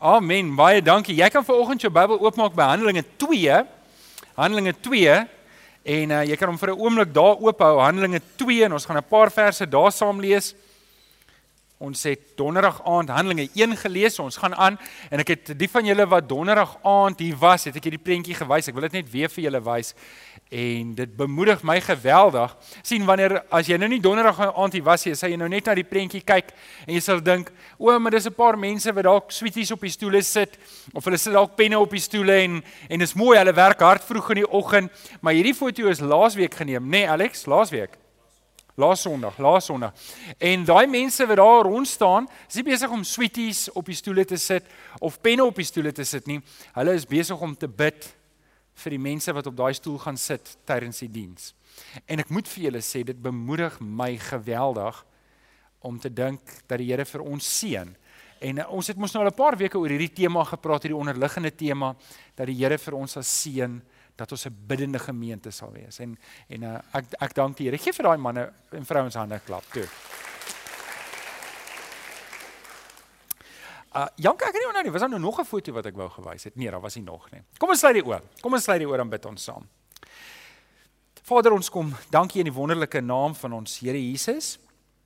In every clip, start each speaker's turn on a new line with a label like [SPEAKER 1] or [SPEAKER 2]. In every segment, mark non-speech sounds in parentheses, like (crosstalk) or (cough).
[SPEAKER 1] Amen. Baie dankie. Jy kan vanoggend jou Bybel oopmaak by Handelinge 2. Handelinge 2 en uh, jy kan hom vir 'n oomblik daar oophou. Handelinge 2 en ons gaan 'n paar verse daar saam lees. Ons het donderdag aand Handelinge 1 gelees. Ons gaan aan en ek het die van julle wat donderdag aand hier was, het ek hierdie prentjie gewys. Ek wil dit net weer vir julle wys. En dit bemoedig my geweldig. sien wanneer as jy nou nie donderdag aand hier was nie, sê jy nou net na die prentjie kyk en jy sal dink, o, maar dis 'n paar mense wat dalk sweeties op die stoele sit of hulle sit dalk penne op die stoele en en dis mooi, hulle werk hard vroeg in die oggend, maar hierdie foto is laasweek geneem, nê nee, Alex, laasweek. Laas Sondag, laas Sondag. En daai mense wat daar rond staan, is nie besig om sweeties op die stoele te sit of penne op die stoele te sit nie. Hulle is besig om te bid vir die mense wat op daai stoel gaan sit tydens die diens. En ek moet vir julle sê dit bemoedig my geweldig om te dink dat die Here vir ons seën. En uh, ons het mos nou al 'n paar weke oor hierdie tema gepraat, hierdie onderliggende tema dat die Here vir ons sal seën dat ons 'n biddende gemeente sal wees. En en uh, ek ek dank die Here. Gee vir daai manne en vrouens hande klap toe. Uh Janka, ek het nie onthou nie, was daar nou nog 'n foto wat ek wou gewys het? Nee, daar was nie nog nie. Kom ons sluit die oor. Kom ons sluit die oor en bid ons saam. Vader, ons kom dankie in die wonderlike naam van ons Here Jesus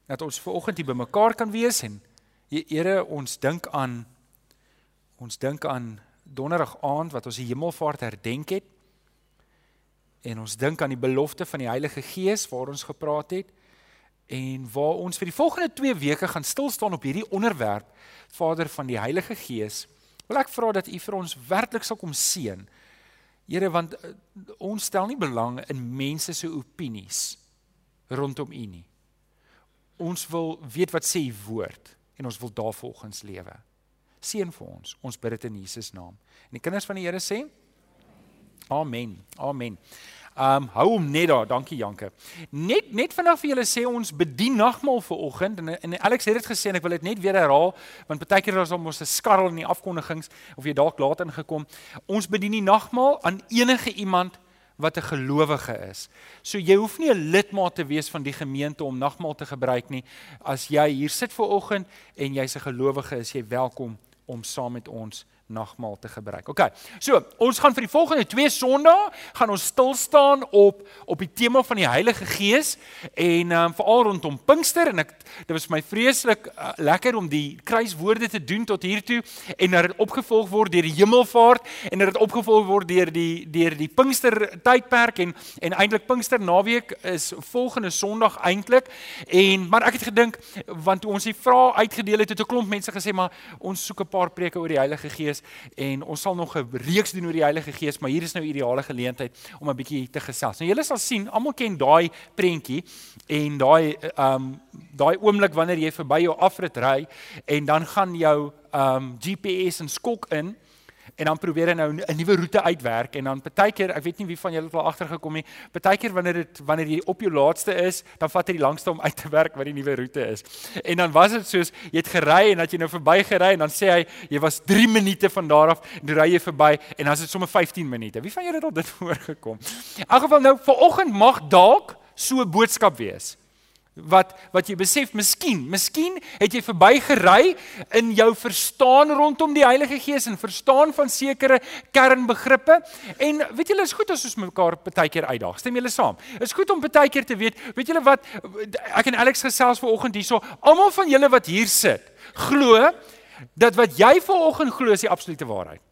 [SPEAKER 1] dat ons ver oggend hier bymekaar kan wees en Here, ons dink aan ons dink aan donderdag aand wat ons die hemelvaart herdenk het en ons dink aan die belofte van die Heilige Gees waar ons gepraat het en waar ons vir die volgende 2 weke gaan stil staan op hierdie onderwerp Vader van die Heilige Gees wil ek vra dat U vir ons werklik sal kom seën. Here want uh, ons stel nie belang in mense se opinies rondom U nie. Ons wil weet wat sê U woord en ons wil daarvolgens lewe. Seën vir ons. Ons bid dit in Jesus naam. En die kinders van die Here sê Amen. Amen. Um hou hom net daar. Dankie Janke. Net net vanaf vir julle sê ons bedien nagmaal vir oggend en en Alex het dit gesê en ek wil dit net weer herhaal want baie keer is ons 'n skarrel in die afkondigings of jy dalk laat ingekom. Ons bedien die nagmaal aan enige iemand wat 'n gelowige is. So jy hoef nie 'n lidmaat te wees van die gemeente om nagmaal te gebruik nie. As jy hier sit vir oggend en jy's 'n gelowige, is jy welkom om saam met ons nagmaal te gebruik. OK. So, ons gaan vir die volgende 2 Sondae gaan ons stil staan op op die tema van die Heilige Gees en ehm um, veral rondom Pinkster en ek dit was my vreeslik uh, lekker om die kruiswoorde te doen tot hier toe en dat dit opgevolg word deur die Hemelvaart en dat dit opgevolg word deur die deur die Pinkster tydperk en en eintlik Pinkster naweek is volgende Sondag eintlik en maar ek het gedink want toe ons die vrae uitgedeel het het 'n klomp mense gesê maar ons soek 'n paar preke oor die Heilige Gees Gees en ons sal nog 'n reeks doen oor die Heilige Gees, maar hier is nou 'n ideale geleentheid om 'n bietjie te gesels. Nou julle sal sien, almal ken daai prentjie en daai ehm um, daai oomblik wanneer jy verby jou afrit ry en dan gaan jou ehm um, GPS en skok in en dan probeer hy nou 'n nuwe roete uitwerk en dan partykeer ek weet nie wie van julle het al agtergekom nie partykeer wanneer dit wanneer jy op jou laaste is dan vat hy die langste om uit te werk wat die nuwe roete is. En dan was dit soos jy het gery en dat jy nou verby gery en dan sê hy jy was 3 minute van daar af en ry jy verby en dan is dit sommer 15 minute. Wie van julle het al dit (laughs) voorgekom in elk geval nou vir oggend mag dalk so 'n boodskap wees wat wat jy besef miskien miskien het jy verbygery in jou verstaan rondom die Heilige Gees en verstaan van sekere kernbegrippe. En weet julle is goed as ons mekaar partykeer uitdaag. Stem julle saam? Is goed om partykeer te weet weet julle wat ek en Alex gesels vanoggend hierso almal van julle wat hier sit glo dat wat jy vanoggend glo is die absolute waarheid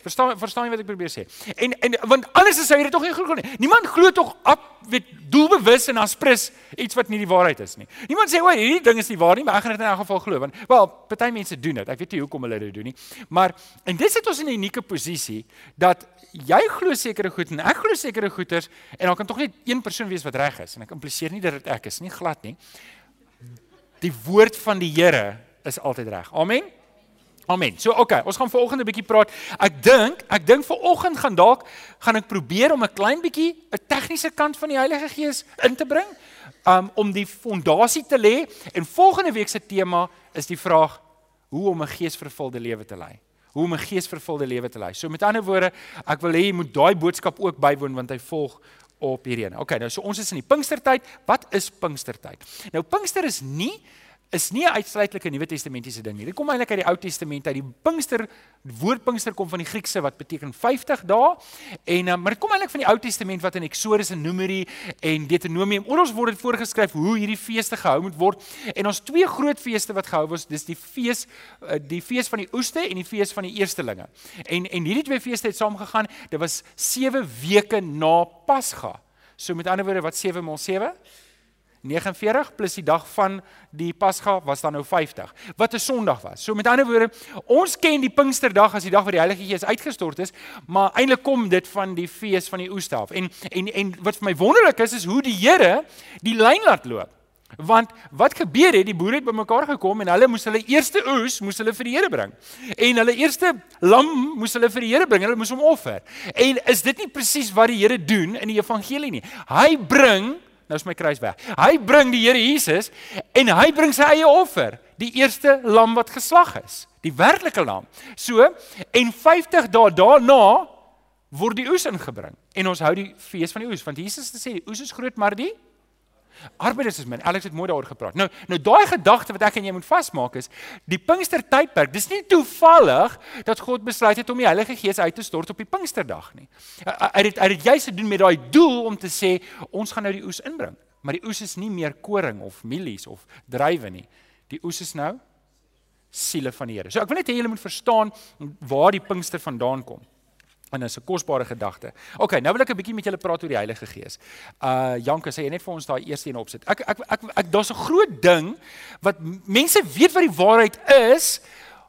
[SPEAKER 1] Verstaan verstaan jy wat ek probeer sê? En en want alles is hy het tog nie glo nie. Niemand glo tog op weet doelbewus en aspres iets wat nie die waarheid is nie. Niemand sê o, hierdie ding is nie waar nie, maar ek gaan dit in elk geval glo want wel, party mense doen dit. Ek weet nie hoekom hulle dit doen nie. Maar en dit sit ons in 'n unieke posisie dat jy glo sekere goed en ek glo sekere goeters en dan kan tog net een persoon wees wat reg is en ek impliseer nie dat dit ek is nie glad nie. Die woord van die Here is altyd reg. Amen. Amen. So oké, okay, ons gaan vanoggend 'n bietjie praat. Ek dink, ek dink vanoggend gaan dalk gaan ek probeer om 'n klein bietjie 'n tegniese kant van die Heilige Gees in te bring, um om die fondasie te lê en volgende week se tema is die vraag hoe om 'n geesvervulde lewe te lei. Hoe om 'n geesvervulde lewe te lei. So met ander woorde, ek wil hê jy moet daai boodskap ook bywoon want hy volg op hierdie een. Okay, nou so ons is in die Pinkstertyd. Wat is Pinkstertyd? Nou Pinkster is nie is nie 'n uitsluitlike Nuwe Testamentiese ding nie. Dit kom eintlik uit die Ou Testament uit. Die Pinkster die woord Pinkster kom van die Griekse wat beteken 50 dae. En uh, maar dit kom eintlik van die Ou Testament wat in Eksodus en Numeri en Deuteronomium oral word dit voorgeskryf hoe hierdie feeste gehou moet word. En ons twee groot feeste wat gehou word, dis die fees uh, die fees van die oeste en die fees van die eerstelinge. En en hierdie twee feeste het saamgegaan. Dit was 7 weke na Pasga. So met ander woorde wat 7 maal 7 49 plus die dag van die Pasga was dan nou 50 wat 'n Sondag was. So met ander woorde, ons ken die Pinksterdag as die dag wat die Heilige Gees uitgestort is, maar eintlik kom dit van die fees van die oeste af. En en en wat vir my wonderlik is is hoe die Here die lyn laat loop. Want wat gebeur het, die boere het bymekaar gekom en hulle moes hulle eerste oes moes hulle vir die Here bring. En hulle eerste lam moes hulle vir die Here bring. Hulle moes hom offer. En is dit nie presies wat die Here doen in die evangelie nie? Hy bring nou is my kruis weg. Hy bring die Here Jesus en hy bring sy eie offer, die eerste lam wat geslag is, die werklike lam. So en 50 dae daarna word die oes ingebring en ons hou die fees van die oes want Jesus het gesê die oes is groot maar die Arbeiders is min. Alex het mooi daaroor gepraat. Nou, nou daai gedagte wat ek en jy moet vasmaak is, die Pinkster tydperk, dis nie toevallig dat God besluit het om die Heilige Gees uit te stort op die Pinksterdag nie. Hy het hy het juist gedoen met daai doel om te sê ons gaan nou die oes inbring. Maar die oes is nie meer koring of mielies of druiwe nie. Die oes is nou siele van die Here. So ek wil net hê julle moet verstaan waar die Pinkster vandaan kom. En dis 'n kosbare gedagte. OK, nou wil ek 'n bietjie met julle praat oor die Heilige Gees. Uh Janke sê jy net vir ons daai eerste een opsit. Ek ek ek, ek daar's 'n groot ding wat mense weet wat die waarheid is,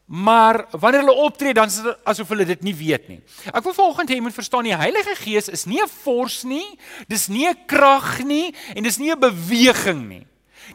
[SPEAKER 1] maar wanneer hulle optree dan is dit asof hulle dit nie weet nie. Ek wil volgens hê jy moet verstaan die Heilige Gees is nie 'n force nie, dis nie 'n krag nie en dis nie 'n beweging nie.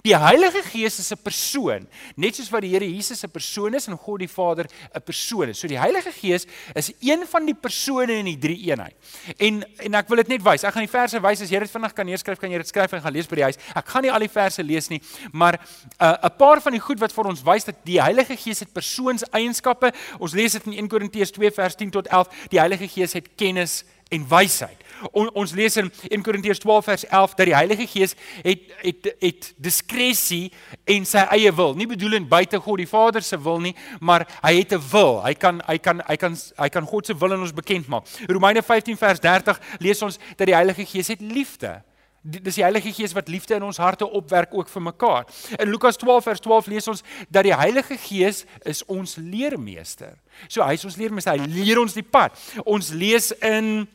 [SPEAKER 1] Die Heilige Gees is 'n persoon, net soos wat die Here Jesus 'n persoon is en God die Vader 'n persoon is. So die Heilige Gees is een van die persone in die drie eenheid. En en ek wil dit net wys. Ek gaan die verse wys as jy dit vinnig kan neerskryf, kan jy dit skryf en gaan lees by die huis. Ek gaan nie al die verse lees nie, maar 'n uh, 'n paar van die goed wat vir ons wys dat die Heilige Gees het persoonseienskappe. Ons lees dit in 1 Korintiërs 2 vers 10 tot 11. Die Heilige Gees het kennis en wysheid. On, ons lees in 1 Korintiërs 12 vers 11 dat die Heilige Gees het het het diskresie en sy eie wil. Nie bedoelend buite God die Vader se wil nie, maar hy het 'n wil. Hy kan hy kan hy kan hy kan God se wil aan ons bekend maak. Romeine 15 vers 30 lees ons dat die Heilige Gees het liefde. Dis die Heilige Gees wat liefde in ons harte opwerk ook vir mekaar. In Lukas 12 vers 12 lees ons dat die Heilige Gees is ons leermeester. So hy is ons leermeester. Hy leer ons die pad. Ons lees in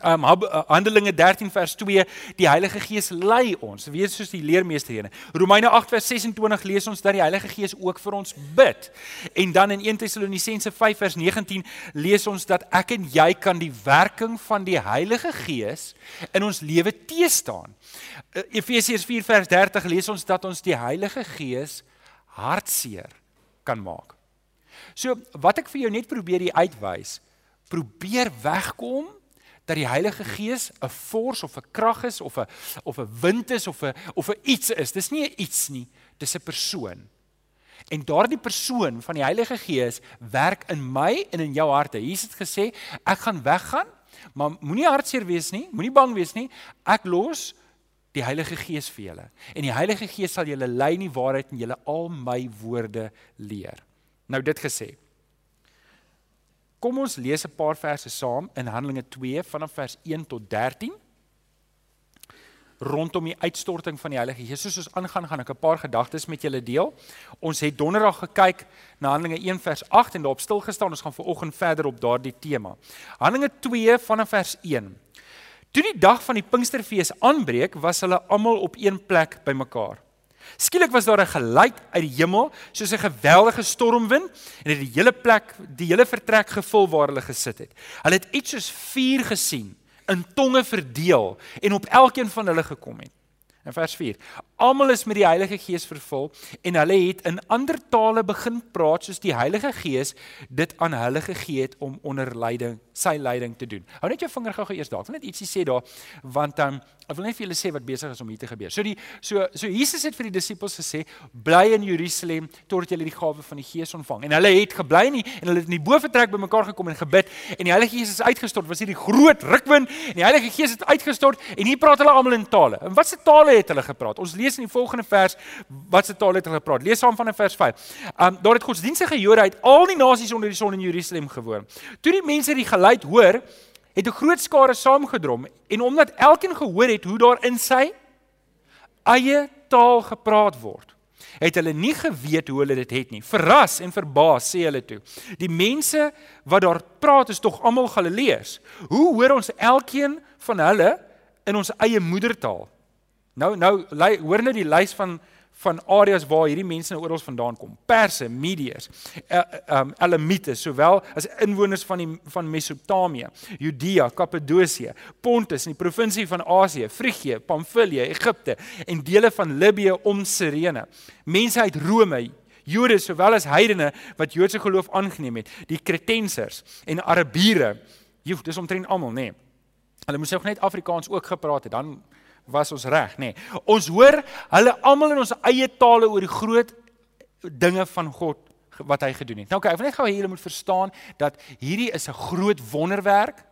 [SPEAKER 1] Um Handelinge 13 vers 2 die Heilige Gees lei ons wees soos die leermeester hier. Romeine 8 vers 26 lees ons dat die Heilige Gees ook vir ons bid. En dan in 1 Tessalonisense 5 vers 19 lees ons dat ek en jy kan die werking van die Heilige Gees in ons lewe teestaan. Uh, Efesiërs 4 vers 30 lees ons dat ons die Heilige Gees hartseer kan maak. So wat ek vir jou net probeer uitwys, probeer wegkom dat die Heilige Gees 'n force of 'n krag is of 'n of 'n wind is of 'n of 'n iets is. Dis nie 'n iets nie, dis 'n persoon. En daardie persoon van die Heilige Gees werk in my en in jou harte. Jesus het gesê, ek gaan weggaan, maar moenie hartseer wees nie, moenie bang wees nie. Ek los die Heilige Gees vir julle. En die Heilige Gees sal julle lei in die waarheid en julle al my woorde leer. Nou dit gesê. Kom ons lees 'n paar verse saam in Handelinge 2 vanaf vers 1 tot 13 rondom die uitstorting van die Heilige Gees. Soos ons aangaan, gaan ek 'n paar gedagtes met julle deel. Ons het donderdag gekyk na Handelinge 1 vers 8 en daarop stil gestaan. Ons gaan veraloggend verder op daardie tema. Handelinge 2 vanaf vers 1. Toe die dag van die Pinksterfees aanbreek, was hulle almal op een plek bymekaar. Skielik was daar 'n geluid uit die hemel, soos 'n geweldige stormwind, en dit die hele plek, die hele vertrek gevul waar hulle gesit het. Hulle het iets soos vuur gesien, in tonge verdeel en op elkeen van hulle gekom het. In vers 4. Almal is met die Heilige Gees vervul en hulle het in ander tale begin praat soos die Heilige Gees dit aan hulle gegee het om onder leiding sy leiding te doen. Hou net jou vinger gou-gou eers daar. Ek wil net ietsie sê daar want dan um, ek wil net vir julle sê wat besig is om hier te gebeur. So die so so Jesus het vir die disippels gesê bly in Jerusalem totdat julle die gawe van die Gees ontvang. En hulle het gebly nie en hulle het in die boefretrek bymekaar gekom en gebid en die Heilige Gees is uitgestort. Was hierdie groot rukwind en die Heilige Gees het uitgestort en hier praat hulle almal in tale. En watse tale het hulle gepraat? Ons lees lees in die volgende vers wat se taal het hulle gepraat. Lees saam van vers 5. Um daar het godsdienstige Jode uit al die nasies onder die son in Jerusalem gewoon. Toe die mense die geluid hoor, het 'n groot skare saamgedrom en omdat elkeen gehoor het hoe daar in sy eie taal gepraat word, het hulle nie geweet hoe hulle dit het nie. Verras en verbaas sê hulle toe. Die mense wat daar praat is tog almal Galileërs. Hoe hoor ons elkeen van hulle in ons eie moedertaal? Nou nou hoor nou die lys van van areas waar hierdie mense nou oral vandaan kom. Perse, Medes, um Elamites, sowel as inwoners van die van Mesopotamië, Judea, Kappadosie, Pontus in die provinsie van Asië, Frigië, Pamfilië, Egipte en dele van Libië om Sirene. Mense uit Rome, Jode sowel as heidene wat Joodse geloof aangeneem het, die Kretensers en Arabiere. Joe, dis omtrent almal, nê. Nee. Hulle moes ook net Afrikaans ook gepraat het, dan was ons reg, nê. Nee. Ons hoor hulle almal in ons eie tale oor die groot dinge van God wat hy gedoen het. Nou okay, ek wil net gou hê julle moet verstaan dat hierdie is 'n groot wonderwerk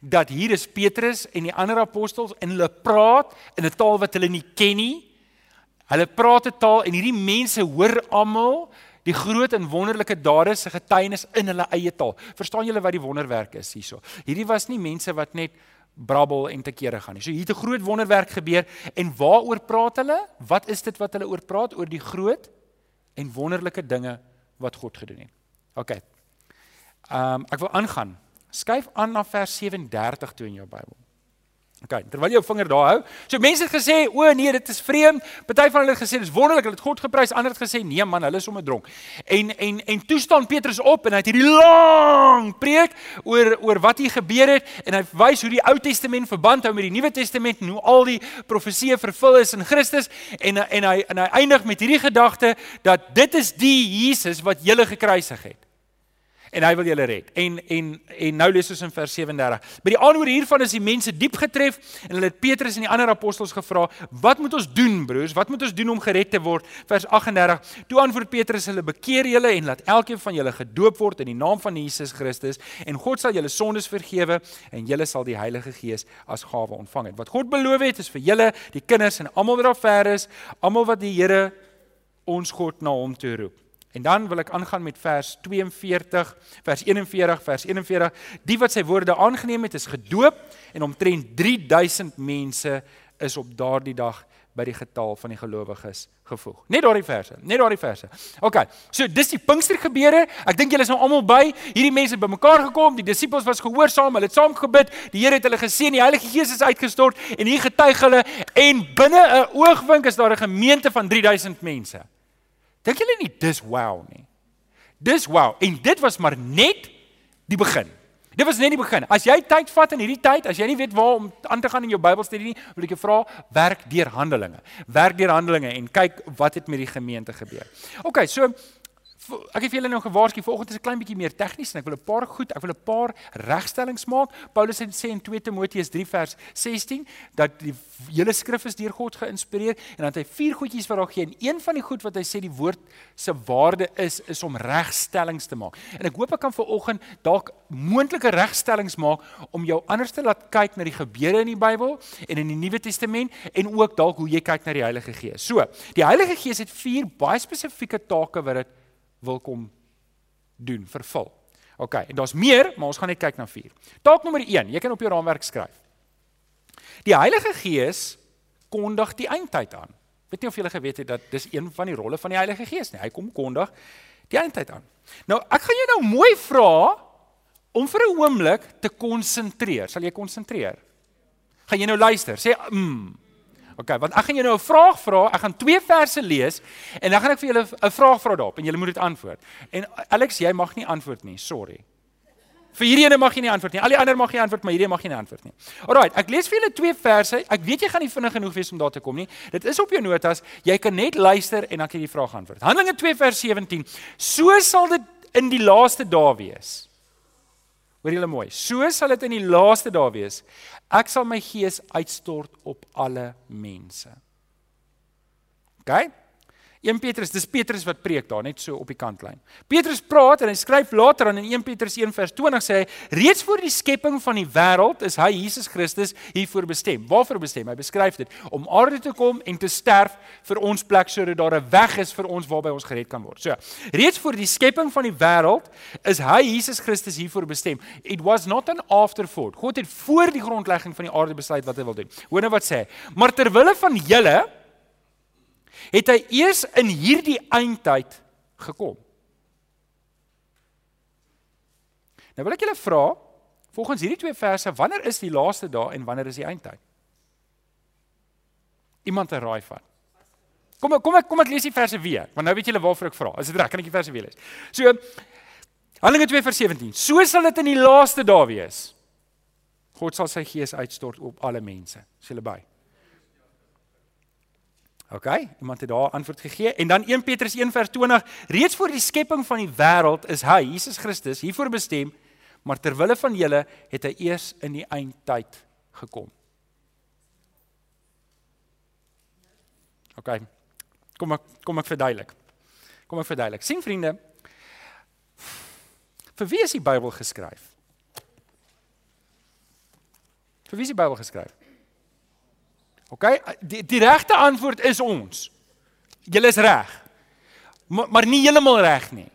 [SPEAKER 1] dat hier is Petrus en die ander apostels en hulle praat in 'n taal wat hulle nie ken nie. Hulle praat 'n taal en hierdie mense hoor almal die groot en wonderlike dade se getuienis in hulle eie taal. Verstaan julle wat die wonderwerk is hierso? Hierdie was nie mense wat net brabbel en te kere gaan nie. So hier het 'n groot wonderwerk gebeur en waaroor praat hulle? Wat is dit wat hulle oor praat oor die groot en wonderlike dinge wat God gedoen het? OK. Ehm um, ek wil aangaan. Skuif aan na vers 37 toe in jou Bybel. OK, terwyl jy jou vinger daar hou. So mense het gesê, "O nee, dit is vreemd." Party van hulle het gesê, "Dis wonderlik." Hulle het God geprys. Ander het gesê, "Nee man, hulle is sommer dronk." En en en toe staan Petrus op en hy het hierdie lang preek oor oor wat hier gebeur het en hy wys hoe die Ou Testament verband hou met die Nuwe Testament en hoe al die profesieë vervul is in Christus en en hy en hy eindig met hierdie gedagte dat dit is die Jesus wat julle gekruisig het en hy wil julle red. En en en nou lees ons in vers 37. By die aanhoor hiervan is die mense diep getref en hulle het Petrus en die ander apostels gevra, "Wat moet ons doen, broers? Wat moet ons doen om gered te word?" Vers 38. Toe antwoord Petrus hulle, "Bekeer julle en laat elkeen van julle gedoop word in die naam van Jesus Christus en God sal julle sondes vergewe en julle sal die Heilige Gees as gawe ontvang het. Wat God beloof het is vir julle, die kinders en almal wat daar ver is, almal wat die Here ons God na hom toe roep." En dan wil ek aangaan met vers 42, vers 41, vers 41. Die wat sy woorde aangeneem het, is gedoop en omtrent 3000 mense is op daardie dag by die getal van die gelowiges gevoeg. Net daardie verse, net daardie verse. OK. So dis die Pinkster gebeure. Ek dink julle is nou almal by. Hierdie mense het bymekaar gekom. Die disippels was gehoorsaam. Hulle het saam gebid. Die Here het hulle geseën. Die Heilige Gees is uitgestort en hier getuig hulle en binne 'n oogwink is daar 'n gemeente van 3000 mense. Dink julle nie dis wow nie? Dis wow en dit was maar net die begin. Dit was net die begin. As jy tyd vat in hierdie tyd, as jy nie weet waar om aan te gaan in jou Bybelstudie nie, wil ek jou vra, werk deur Handelinge. Werk deur Handelinge en kyk wat het met die gemeente gebeur. OK, so ek het julle nou gewaarsku vanoggend is 'n klein bietjie meer tegnies en ek wil 'n paar goed, ek wil 'n paar regstellings maak. Paulus het sê in 2 Timoteus 3 vers 16 dat die hele skrif is deur God geïnspireer en dat hy vier goedjies vir haar gee en een van die goed wat hy sê die woord se waarde is is om regstellings te maak. En ek hoop ek kan vanoggend dalk moontlike regstellings maak om jou anders te laat kyk na die gebeure in die Bybel en in die Nuwe Testament en ook dalk hoe jy kyk na die Heilige Gees. So, die Heilige Gees het vier baie spesifieke take wat dit wil kom doen, vervul. OK, en daar's meer, maar ons gaan net kyk na 4. Taak nommer 1, jy kan op jou raamwerk skryf. Die Heilige Gees kondig die eindtyd aan. Weet nie of julle geweet het dat dis een van die rolle van die Heilige Gees nie. Hy kom kondig die eindtyd aan. Nou, ek gaan jou nou mooi vra om vir 'n oomblik te konsentreer. Sal jy konsentreer? Gaan jy nou luister? Sê mm. OK, want ek gaan jou nou 'n vraag vra. Ek gaan twee verse lees en dan gaan ek vir julle 'n vraag vra daarop en julle moet dit antwoord. En Alex, jy mag nie antwoord nie. Sorry. Vir hierdie ene mag jy nie antwoord nie. Al die ander mag jy antwoord, maar hierdie mag jy nie antwoord nie. Alraai, ek lees vir julle twee verse. Ek weet jy gaan nie vinnig genoeg wees om daar te kom nie. Dit is op jou notas. Jy kan net luister en dan kan jy die vraag antwoord. Handelinge 2 vers 17. So sal dit in die laaste dae wees. Hoor julle mooi. So sal dit in die laaste dae wees. Ek sal my gees uitstort op alle mense. OK? 1 Petrus, dis Petrus wat preek daar net so op die kantlyn. Petrus praat en hy skryf later aan in 1 Petrus 1 vers 20 sê hy reeds voor die skepping van die wêreld is hy Jesus Christus hiervoor bestem. Waarvoor bestem? Hy beskryf dit om aarde toe kom en te sterf vir ons plek sodat daar 'n weg is vir ons waarby ons gered kan word. So, reeds voor die skepping van die wêreld is hy Jesus Christus hiervoor bestem. It was not an afterthought. God het voor die grondlegging van die aarde besluit wat hy wil doen. Hoor nou wat sê hy. Maar ter wille van julle het hy eers in hierdie eindtyd gekom. Nou wil ek julle vra, volgens hierdie twee verse, wanneer is die laaste dae en wanneer is die eindtyd? Iemand raai vat. Kom kom ek kom ek lees die verse weer, want nou weet julle waarvoor ek vra. Is dit reg? Kan ek die verse weer lees? So Handelinge 2 vers 17. So sal dit in die laaste dae wees. God sal sy gees uitstort op alle mense. Is julle by? OK, iemand het daar antwoord gegee en dan 1 Petrus 1 vers 20, reeds voor die skepping van die wêreld is hy, Jesus Christus, hiervoor bestem, maar ter wille van julle het hy eers in die eindtyd gekom. OK. Kom ek kom ek verduidelik. Kom ek verduidelik. sien vriende, vir wie is die Bybel geskryf? Vir wie is die Bybel geskryf? OK, die die regte antwoord is ons. Julle is reg. Maar, maar nie heeltemal reg nie.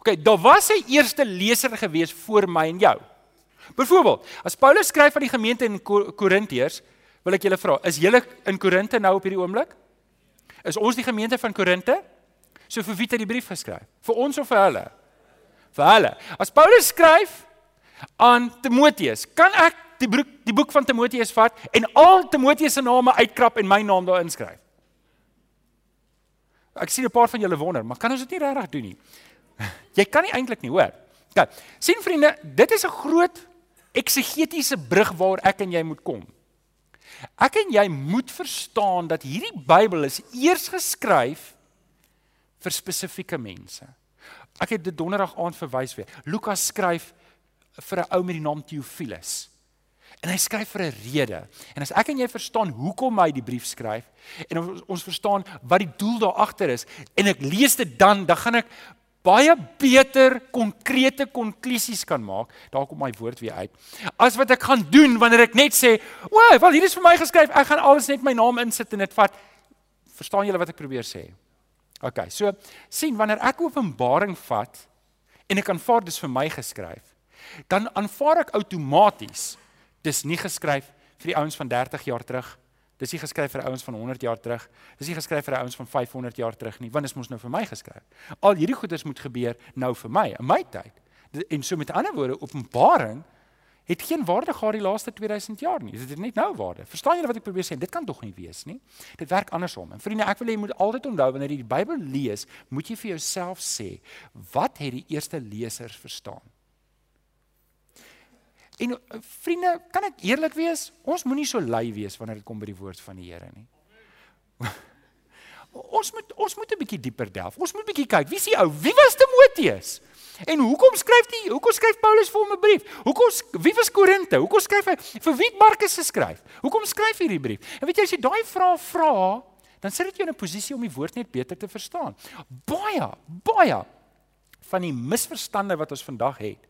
[SPEAKER 1] OK, daar was 'n eerste leser gewees voor my en jou. Byvoorbeeld, as Paulus skryf aan die gemeente in Korintiërs, wil ek julle vra, is julle in Korinte nou op hierdie oomblik? Is ons die gemeente van Korinte? So vir wie het hy die brief geskryf? Vir ons of vir hulle? Vir hulle. As Paulus skryf aan Timoteus, kan ek die boek die boek van Timoteus vat en al Timoteus se name uitkrap en my naam daar inskryf. Ek sien 'n paar van julle wonder, maar kan ons dit nie regtig doen nie? (laughs) Jy kan nie eintlik nie, hoor. Kyk, sien vriende, dit is 'n groot eksegetiese brug waar ek en jy moet kom. Ek en jy moet verstaan dat hierdie Bybel is eers geskryf vir spesifieke mense. Ek het dit donderdag aand verwys weer. Lukas skryf vir 'n ou met die naam Theophilus. En hy skryf vir 'n rede. En as ek en jy verstaan hoekom hy die brief skryf en ons, ons verstaan wat die doel daar agter is en ek lees dit dan, dan gaan ek baie beter konkrete konklusies kan maak. Daar kom my woord weer uit. As wat ek gaan doen wanneer ek net sê, "O, wow, wel hier is vir my geskryf, ek gaan alles net my naam insit en dit vat." Verstaan julle wat ek probeer sê? OK, so sien wanneer ek Openbaring vat en ek aanvaar dis vir my geskryf, dan aanvaar ek outomaties Dis nie geskryf vir die ouens van 30 jaar terug. Dis nie geskryf vir ouens van 100 jaar terug. Dis nie geskryf vir ouens van 500 jaar terug nie, want dit mos nou vir my geskryf. Al hierdie goeders moet gebeur nou vir my, in my tyd. En so met ander woorde, Openbaring het geen waarde gehad die laaste 2000 jaar nie. Dit het net nou waarde. Verstaan julle wat ek probeer sê? Dit kan tog nie wees nie. Dit werk andersom. En vriende, ek wil hê jy moet altyd onthou wanneer jy die Bybel lees, moet jy vir jouself sê, wat het die eerste lesers verstaan? En eh, vriende, kan ek eerlik wees? Ons moenie so lui wees wanneer dit kom by die woord van die Here nie. (laughs) ons moet ons moet 'n bietjie dieper delf. Ons moet bietjie kyk. Wie is die ou? Wie was Timoteus? En hoekom skryf hy? Hoekom skryf Paulus vir hom 'n brief? Hoekom wie was Korinte? Hoekom skryf hy vir wie Markus geskryf? Hoekom skryf hy hierdie brief? En weet jy as jy daai vrae vra, dan sit dit jou in 'n posisie om die woord net beter te verstaan. Baie, baie van die misverstande wat ons vandag het,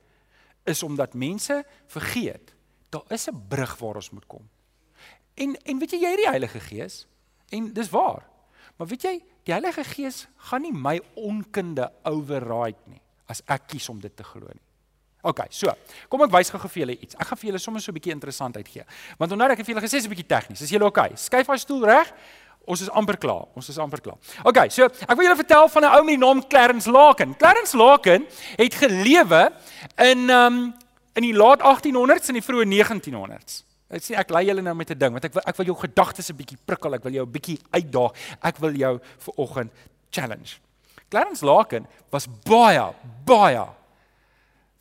[SPEAKER 1] is omdat mense vergeet daar is 'n brug waar ons moet kom. En en weet jy jy het die Heilige Gees en dis waar. Maar weet jy die Heilige Gees gaan nie my onkunde override nie as ek kies om dit te glo nie. OK, so. Kom ek wys gou vir julle iets. Ek gaan vir julle sommer so 'n bietjie interessantheid gee. Want onthou ek het vir julle gesê dis 'n bietjie tegnies. Is julle OK? Skuif daai stoel reg. Ons is amper klaar. Ons is amper klaar. OK, so ek wil julle vertel van 'n ou met die naam Clarence Laken. Clarence Laken het gelewe in um in die laat 1800s en die vroeë 1900s. Ek sê ek lei julle nou met 'n ding want ek wil ek wil jou gedagtes 'n bietjie prikkel. Ek wil jou 'n bietjie uitdaag. Ek wil jou vir oggend challenge. Clarence Laken was baie baie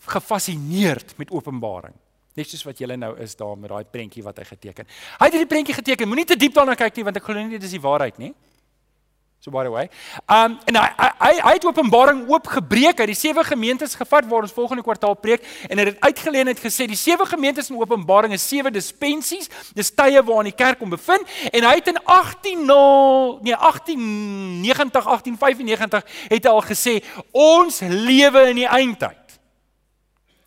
[SPEAKER 1] gefassineerd met Openbaring. Net soos wat julle nou is daar met daai prentjie wat hy geteken. Hy het hierdie prentjie geteken. Moenie te diep daarna kyk nie want ek glo nie dit is die waarheid nie. Dis So by the way. Um en hy hy hy het Openbaring oopgebreek uit die sewe gemeentes gevat waar ons volgende kwartaal preek en hy het uitgeleen het gesê die sewe gemeentes in Openbaring is sewe dispensies, dis tye waarin die kerk kom bevind en hy het in 180 nee 1890 1895 het hy al gesê ons lewe in die eindtyd.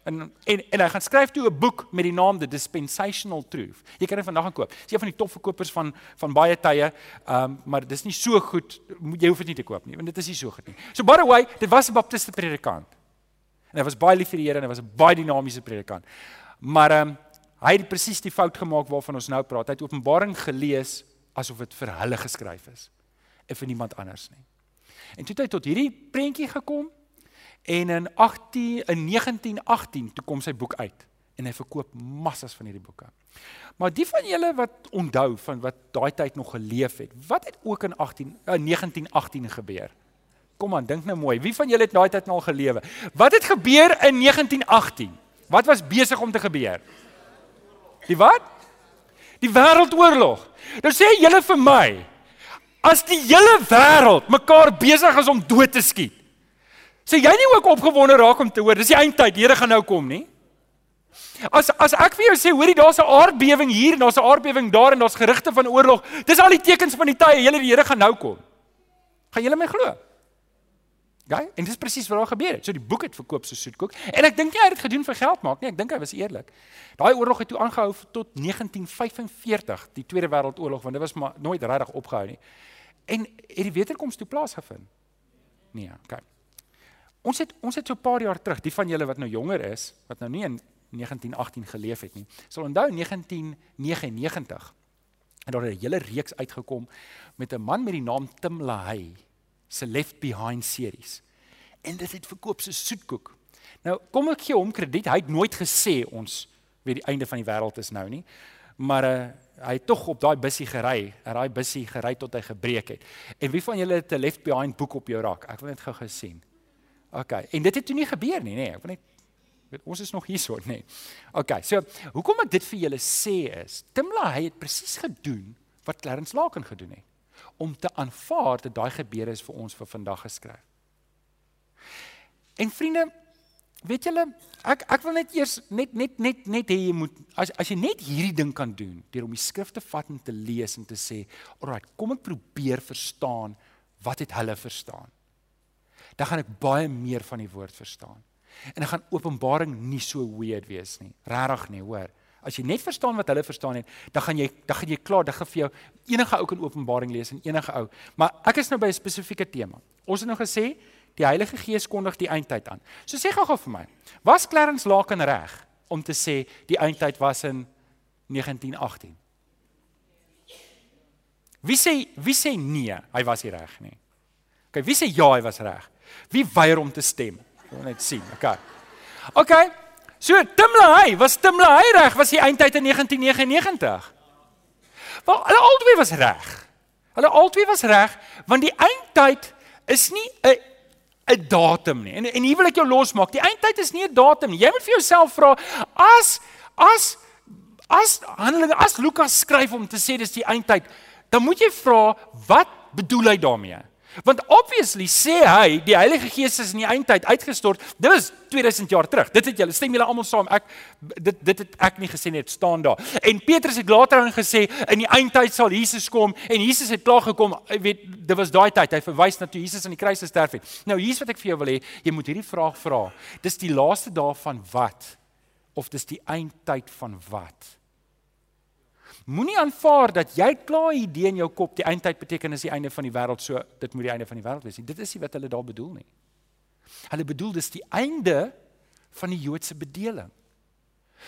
[SPEAKER 1] En en en hy gaan skryf toe 'n boek met die naam The Dispensational Truth. Jy kan dit vandag koop. Dis een van die topverkopers van van baie tye. Ehm um, maar dis nie so goed. Jy hoef dit nie te koop nie, want dit is nie so goed nie. So by the way, dit was 'n baptiste predikant. En hy was baie lief vir die Here en hy was 'n baie dinamiese predikant. Maar ehm um, hy het presies die fout gemaak waarvan ons nou praat. Hy het Openbaring gelees asof dit vir hulle geskryf is en vir niemand anders nie. En toe het hy tot hierdie prentjie gekom En in 18 in 1918 toe kom sy boek uit en hy verkoop massas van hierdie boeke. Maar die van julle wat onthou van wat daai tyd nog geleef het, wat het ook in 18 uh, 1918 gebeur? Kom aan, dink nou mooi. Wie van julle het daai tyd al gelewe? Wat het gebeur in 1918? Wat was besig om te gebeur? Die wat? Die wêreldoorlog. Nou sê julle vir my, as die hele wêreld mekaar besig is om dood te skiet, Sê jy nie ook opgewonde raak om te hoor dis die eindtyd, die Here gaan nou kom nie? As as ek vir jou sê, hoorie, daar's 'n aardbewing hier en daar's 'n aardbewing daar en daar's gerugte van oorlog. Dis al die tekens van die tye, julle die Here gaan nou kom. Gaan julle my glo? Gaan? En dis presies wat daar gebeur het. So die boek het verkoop so soetkoek. En ek dink nie hy het dit gedoen vir geld maak nie. Ek dink hy was eerlik. Daai oorlog het toe aangehou tot 1945, die Tweede Wêreldoorlog, want dit was maar nooit regtig opgehou nie. En het die wederkoms toe plaasgevind? Nee, okay. Ons het ons het so 'n paar jaar terug, die van julle wat nou jonger is, wat nou nie in 1918 geleef het nie, sal onthou 1999 en daar het 'n hele reeks uitgekom met 'n man met die naam Tim LaHaye se Left Behind series. En dit het verkoop so soetkoek. Nou, kom ek gee hom krediet. Hy het nooit gesê ons weet die einde van die wêreld is nou nie. Maar uh, hy het tog op daai bussie gery, en daai bussie gery tot hy gebreek het. En wie van julle het 'n Left Behind boek op jou rak? Ek wil net gou gesien. OK. En dit het toe nie gebeur nie, nê. Nee. Ek wil net weet ons is nog hierso, nê. Nee. OK. So, hoekom ek dit vir julle sê is, Timla hy het presies gedoen wat Clarence Laken gedoen het om te aanvaar dat daai gebeure is vir ons vir vandag geskryf. En vriende, weet julle, ek ek wil net eers net net net net hê jy moet as as jy net hierdie ding kan doen deur om die skrifte vat en te lees en te sê, "Alraai, kom ek probeer verstaan wat het hulle verstaan?" Dan gaan ek baie meer van die woord verstaan. En dan gaan Openbaring nie so weird wees nie. Regtig nie, hoor. As jy net verstaan wat hulle verstaan het, dan gaan jy dan gaan jy klaar, dan gaan vir jou enige ou kan Openbaring lees en enige ou. Maar ek is nou by 'n spesifieke tema. Ons het nou gesê die Heilige Gees kondig die eindtyd aan. So sê gou-gou vir my. Was Clarence Laken reg om te sê die eindtyd was in 1918? Wie sê wie sê nee, hy was nie reg nie. OK, wie sê ja, hy was reg? Wie weier om te stem? Ek wil net sien. OK. OK. So Timlaai, was Timlaai reg? Was die eindtyd in 1999? Wel, hulle albei was reg. Hulle albei was reg want die eindtyd is nie 'n 'n datum nie. En en hier wil ek jou losmaak. Die eindtyd is nie 'n datum nie. Jy moet vir jouself vra as as as Handelinge as Lukas skryf om te sê dis die eindtyd, dan moet jy vra wat bedoel hy daarmee? Want obviously sê hy die Heilige Gees is in die eindtyd uitgestort. Dit was 2000 jaar terug. Dit het julle stem julle almal saam. Ek dit dit het ek nie gesê nie, dit staan daar. En Petrus het later aan gesê in die eindtyd sal Jesus kom en Jesus het klaar gekom. Jy weet, dit was daai tyd. Hy verwys na toe Jesus aan die kruis gesterf het. Nou hier's wat ek vir jou wil hê. Jy moet hierdie vraag vra. Dis die laaste dae van wat? Of dis die eindtyd van wat? Moenie aanvaar dat jy klaar idee in jou kop die eindtyd beteken is die einde van die wêreld so dit moet die einde van die wêreld wees nie. Dit is nie wat hulle daar bedoel nie. Hulle bedoel dis die einde van die Joodse bedeling.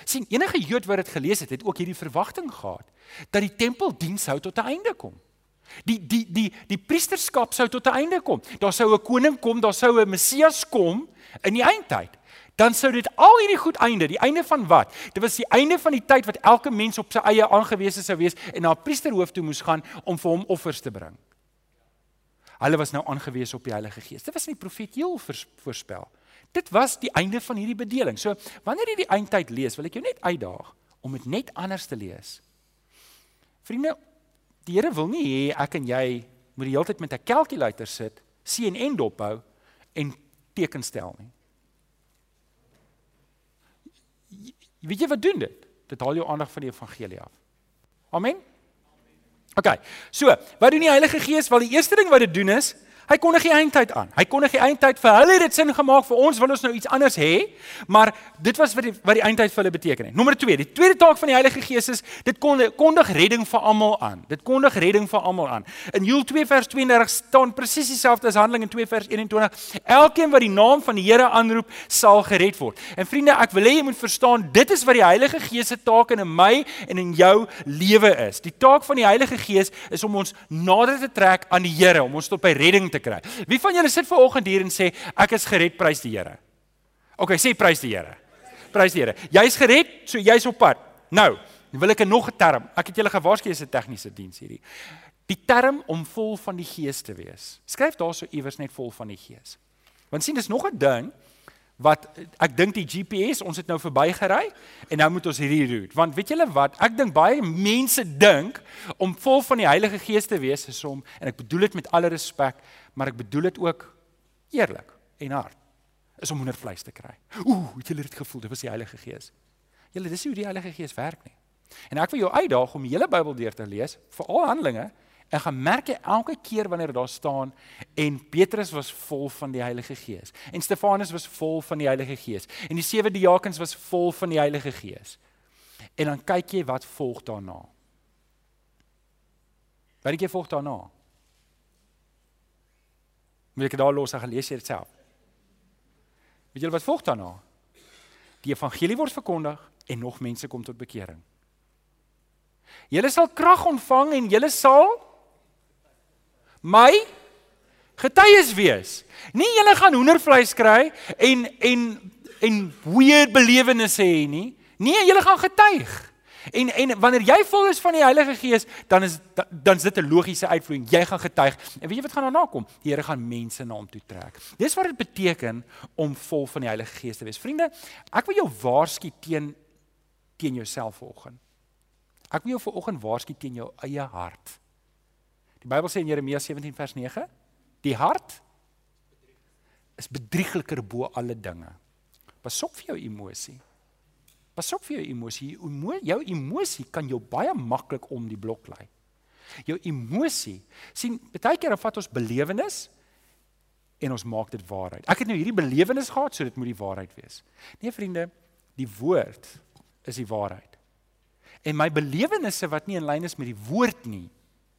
[SPEAKER 1] sien enige Jood wat dit gelees het, het ook hierdie verwagting gehad dat die tempeldiens sou tot 'n einde kom. Die die die die priesterskap sou tot 'n einde kom. Daar sou 'n koning kom, daar sou 'n Messias kom in die eindtyd dan sou dit al hierdie goed einde, die einde van wat? Dit was die einde van die tyd wat elke mens op sy eie aangewese sou wees en na 'n priesterhoof toe moes gaan om vir hom offers te bring. Hulle was nou aangewese op die Heilige Gees. Dit was nie profeet Joël voorspel. Dit was die einde van hierdie bedeling. So, wanneer jy die eindtyd lees, wil ek jou net uitdaag om dit net anders te lees. Vriende, die Here wil nie hê ek en jy moet die hele tyd met 'n kalkulator sit, CNN dophou en tekens stel nie. Weet jy wat doen dit? Dit haal jou aandag van die evangelie af. Amen. OK. So, wat doen die Heilige Gees? Wel die eerste ding wat dit doen is, Hy kondig die eindtyd aan. Hy kondig die eindtyd vir hulle het dit sin gemaak vir ons wil ons nou iets anders hê, maar dit was wat die wat die eindtyd vir hulle beteken het. Nommer 2, die tweede taak van die Heilige Gees is dit kondig redding vir almal aan. Dit kondig redding vir almal aan. In Joel 2 vers 32 staan presies dieselfde as Handelinge 2 vers 21. Elkeen wat die naam van die Here aanroep, sal gered word. En vriende, ek wil hê jy moet verstaan, dit is wat die Heilige Gees se taak in my en in jou lewe is. Die taak van die Heilige Gees is om ons nader te trek aan die Here, om ons tot by redding te kry. Wie van julle sit ver oggend hier en sê ek is gered, prys die Here? OK, sê prys die Here. Prys die Here. Jy's gered, so jy's op pad. Nou, wil ek 'n nog 'n term. Ek het julle gewaarsku is 'n tegniese diens hierdie. Die term om vol van die Gees te wees. Skryf daarso iewers net vol van die Gees. Want sien dis nog 'n ding wat ek dink die GPS ons het nou verbygery en nou moet ons hierdie route want weet julle wat? Ek dink baie mense dink om vol van die Heilige Gees te wees is om en ek bedoel dit met alle respek maar ek bedoel dit ook eerlik en hard is om hoendervleis te kry. Ooh het julle dit gevoel? Dit was die Heilige Gees. Julle dis hoe die Heilige Gees werk nie. En ek wil jou uitdaag om die hele Bybel deur te lees veral Handelinge En gaan merk elke keer wanneer daar staan en Petrus was vol van die Heilige Gees en Stefanus was vol van die Heilige Gees en die sewe diakens was vol van die Heilige Gees. En dan kyk jy wat volg daarna. Wat dink jy volg daarna? Moet ek daar los en gelees jy dit self? Weet julle wat volg daarna? Die evangelie word verkondig en nog mense kom tot bekering. Julle sal krag ontvang en julle sal my getuies wees. Nie julle gaan hoendervleis kry en en en weird belewennisse hê nie. Nee, julle gaan getuig. En en wanneer jy vol is van die Heilige Gees, dan is dan is dit 'n logiese uitvloeiing. Jy gaan getuig. En weet jy wat gaan daarna kom? Die Here gaan mense na hom toe trek. Dis wat dit beteken om vol van die Heilige Gees te wees. Vriende, ek wil jou waarsku teen teen jouself vanoggend. Ek wil jou vanoggend waarsku teen jou eie hart. Die Bybel sê in Jeremia 17 vers 9, die hart is bedriegliker bo alle dinge. Pas op vir jou emosie. Pas op vir jou emosie. Jou emosie kan jou baie maklik om die blok lei. Jou emosie, sien, baie keer vat ons belewenis en ons maak dit waarheid. Ek het nou hierdie belewenis gehad, so dit moet die waarheid wees. Nee vriende, die woord is die waarheid. En my belewennisse wat nie in lyn is met die woord nie,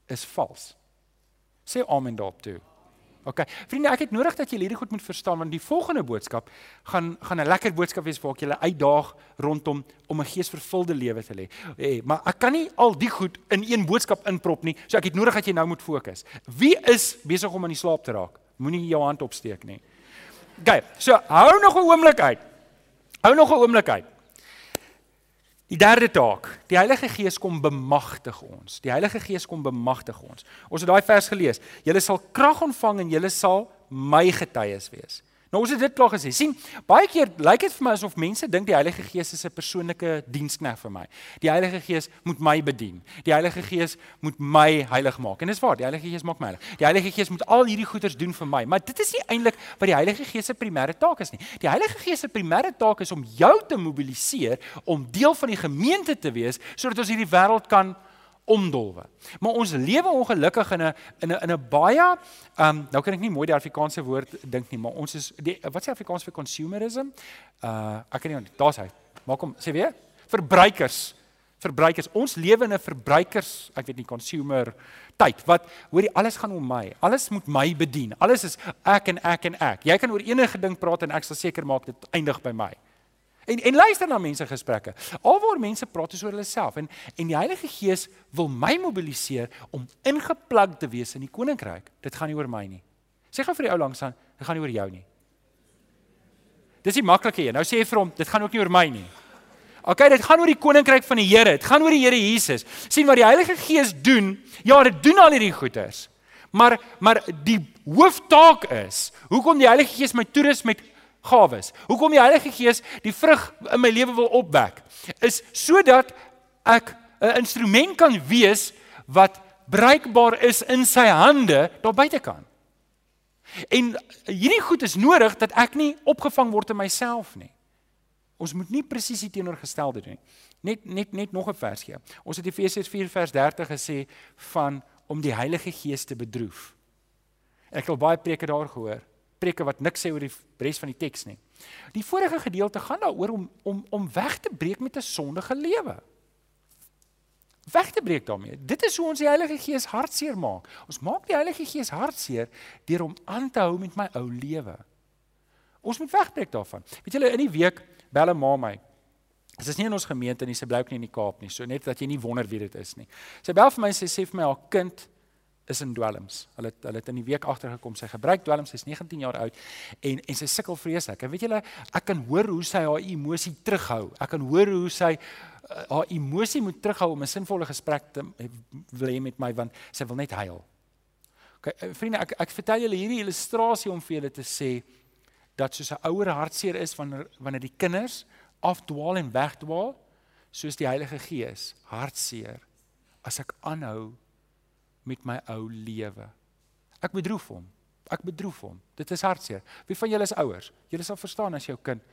[SPEAKER 1] is vals. Sê amen daarop toe. OK. Vriende, ek het nodig dat julle hierdie goed moet verstaan want die volgende boodskap gaan gaan 'n lekker boodskap wees waar ek julle uitdaag rondom om 'n geesvervulde lewe te lê. Hey, maar ek kan nie al die goed in een boodskap inprop nie. So ek het nodig dat jy nou moet fokus. Wie is besig om aan die slaap te raak? Moenie jou hand opsteek nie. OK. So hou nog 'n oomblik uit. Hou nog 'n oomblik uit. Die derde taak, die Heilige Gees kom bemagtig ons. Die Heilige Gees kom bemagtig ons. Ons het daai vers gelees. Julle sal krag ontvang en julle sal my getuies wees. Nou ons het dit klaar gesê. sien, baie keer lyk dit vir my asof mense dink die Heilige Gees is 'n persoonlike diensknegt vir my. Die Heilige Gees moet my bedien. Die Heilige Gees moet my heilig maak. En dis waar, die Heilige Gees maak my heilig. Die Heilige Gees moet al hierdie goeders doen vir my. Maar dit is nie eintlik wat die Heilige Gees se primêre taak is nie. Die Heilige Gees se primêre taak is om jou te mobiliseer om deel van die gemeente te wees sodat ons hierdie wêreld kan omdolwe. Maar ons lewe ongelukkig in 'n in 'n in 'n baie ehm um, nou kan ek nie mooi die Afrikaanse woord dink nie, maar ons is die wat sê Afrikaans vir consumerism? Uh ek kan nie daar's hy. Maak hom sê weer verbruikers. Verbruikers. Ons lewe in 'n verbruikers, ek weet nie consumer tyd wat hoorie alles gaan om my. Alles moet my bedien. Alles is ek en ek en ek. Jy kan oor enige ding praat en ek sal seker maak dit eindig by my. En en luister na mense gesprekke. Alwaar mense praat oor hulle self en en die Heilige Gees wil my mobiliseer om ingeplug te wees in die koninkryk. Dit gaan nie oor my nie. Sê gou vir die ou langs aan, dit gaan nie oor jou nie. Dis die maklike een. Nou sê jy vir hom, dit gaan ook nie oor my nie. OK, dit gaan oor die koninkryk van die Here. Dit gaan oor die Here Jesus. sien wat die Heilige Gees doen? Ja, dit doen al hierdie goeders. Maar maar die hooftaak is, hoekom die Heilige Gees my toerus met gawes. Hoekom die Heilige Gees die vrug in my lewe wil opwek, is sodat ek 'n instrument kan wees wat bruikbaar is in sy hande daar buitekant. En hierdie goed is nodig dat ek nie opgevang word in myself nie. Ons moet nie presies die teenoorgestelde doen nie. Net net net nog 'n vers gee. Ons het Efesiërs 4 vers 30 gesê van om die Heilige Gees te bedroef. Ek het baie preke daar gehoor. Preke wat niks sê oor die res van die teks nie. Die vorige gedeelte gaan daaroor om om om weg te breek met 'n sondige lewe weg te breek daarmee. Dit is hoe ons die Heilige Gees hartseer maak. Ons maak die Heilige Gees hartseer deur hom aan te hou met my ou lewe. Ons moet wegbreek daarvan. Weet julle in die week bel 'n ma my. Dit is nie in ons gemeente nie, sy bly ook nie in die Kaap nie. So net dat jy nie wonder wie dit is nie. Sy bel vir my en sy sê vir my haar kind is in dwelms. Hulle hulle het in die week agtergekom sy gebruik dwelms. Sy's 19 jaar oud en en sy sukkel vreeslik. En weet julle, ek kan hoor hoe sy haar emosie terughou. Ek kan hoor hoe sy uh, haar emosie moet terughou om 'n sinvolle gesprek te wil hê met my want sy wil net huil. OK, eh, vriende, ek ek vertel julle hierdie illustrasie om vir julle te sê dat soos 'n ouer hartseer is wanneer wanneer die kinders afdwaal en wegdwaal, soos die Heilige Gees hartseer as ek aanhou met my ou lewe. Ek bedroef hom. Ek bedroef hom. Dit is hartseer. Wie van julle is ouers? Julle sal verstaan as jou kind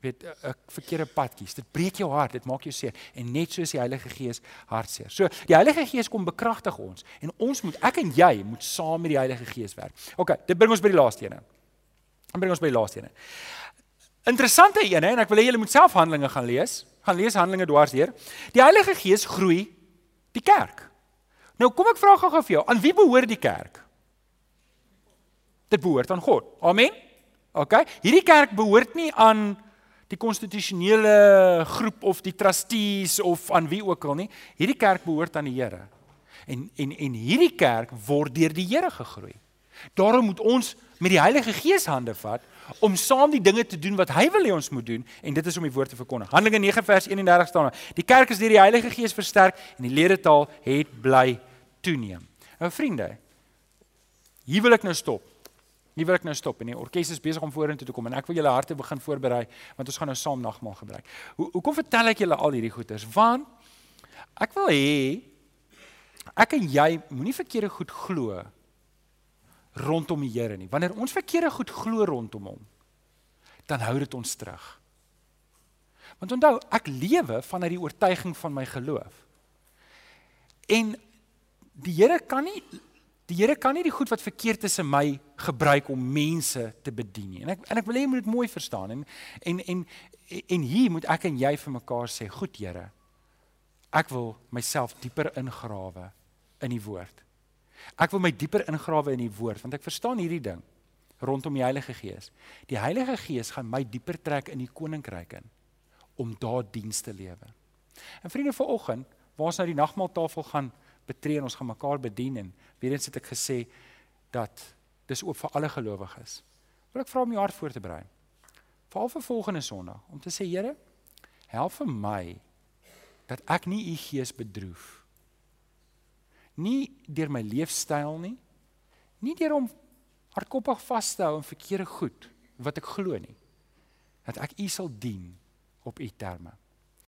[SPEAKER 1] weet 'n verkeerde pad kies. Dit breek jou hart, dit maak jou seer en net soos die Heilige Gees hartseer. So die Heilige Gees kom bekragtig ons en ons moet ek en jy moet saam met die Heilige Gees werk. OK, dit bring ons by die laaste een. Dan bring ons by die laaste een. Interessante hè en ek wil hê julle moet self Handelinge gaan lees. Gaan lees Handelinge dwarsdeur. Die Heilige Gees groei die kerk. Nou kom ek vra gou-gou vir jou, aan wie behoort die kerk? Dit behoort aan God. Amen. OK. Hierdie kerk behoort nie aan die konstitusionele groep of die trustees of aan wie ook al nie. Hierdie kerk behoort aan die Here. En en en hierdie kerk word deur die Here gegroei. Daarom moet ons met die Heilige Gees hande vat om saam die dinge te doen wat hy wil hê ons moet doen en dit is om die woord te verkondig. Handelinge 9 vers 31 staan daar: Die kerk is deur die Heilige Gees versterk en die ledetaal het bly toeneem. Nou vriende, hier wil ek nou stop. Hier wil ek nou stop en die orkes is besig om vorentoe te kom en ek wil julle harte begin voorberei want ons gaan nou saam nagmaal gebruik. Hoe hoekom vertel ek julle al hierdie goeters? Want ek wil hê ek en jy moenie verkeerde goed glo rondom die Here nie. Wanneer ons verkeerde goed glo rondom hom, dan hou dit ons terug. Want onthou, ek lewe vanuit die oortuiging van my geloof. En die Here kan nie Die Here kan nie die goed wat verkeerd is in my gebruik om mense te bedien nie. En ek en ek wil hê jy moet dit mooi verstaan en en en en hier moet ek en jy vir mekaar sê, "Goed Here, ek wil myself dieper ingrawe in die woord. Ek wil my dieper ingrawe in die woord want ek verstaan hierdie ding rondom die Heilige Gees. Die Heilige Gees gaan my dieper trek in die koninkryk in om daar diens te lewe. En vriende, vanoggend, waar ons nou die nagmaaltafel gaan betree en ons gaan mekaar bedien en weer eens het ek gesê dat dis oop vir alle gelowiges. Wil ek vra om jou hart voor te berei. Veral vir volgende Sondag om te sê Here, help vir my dat ek nie u gees bedroef. Nie deur my leefstyl nie. Nie deur om hardkoppig vas te hou aan verkeerde goed wat ek glo nie. Dat ek u sal dien op u terme.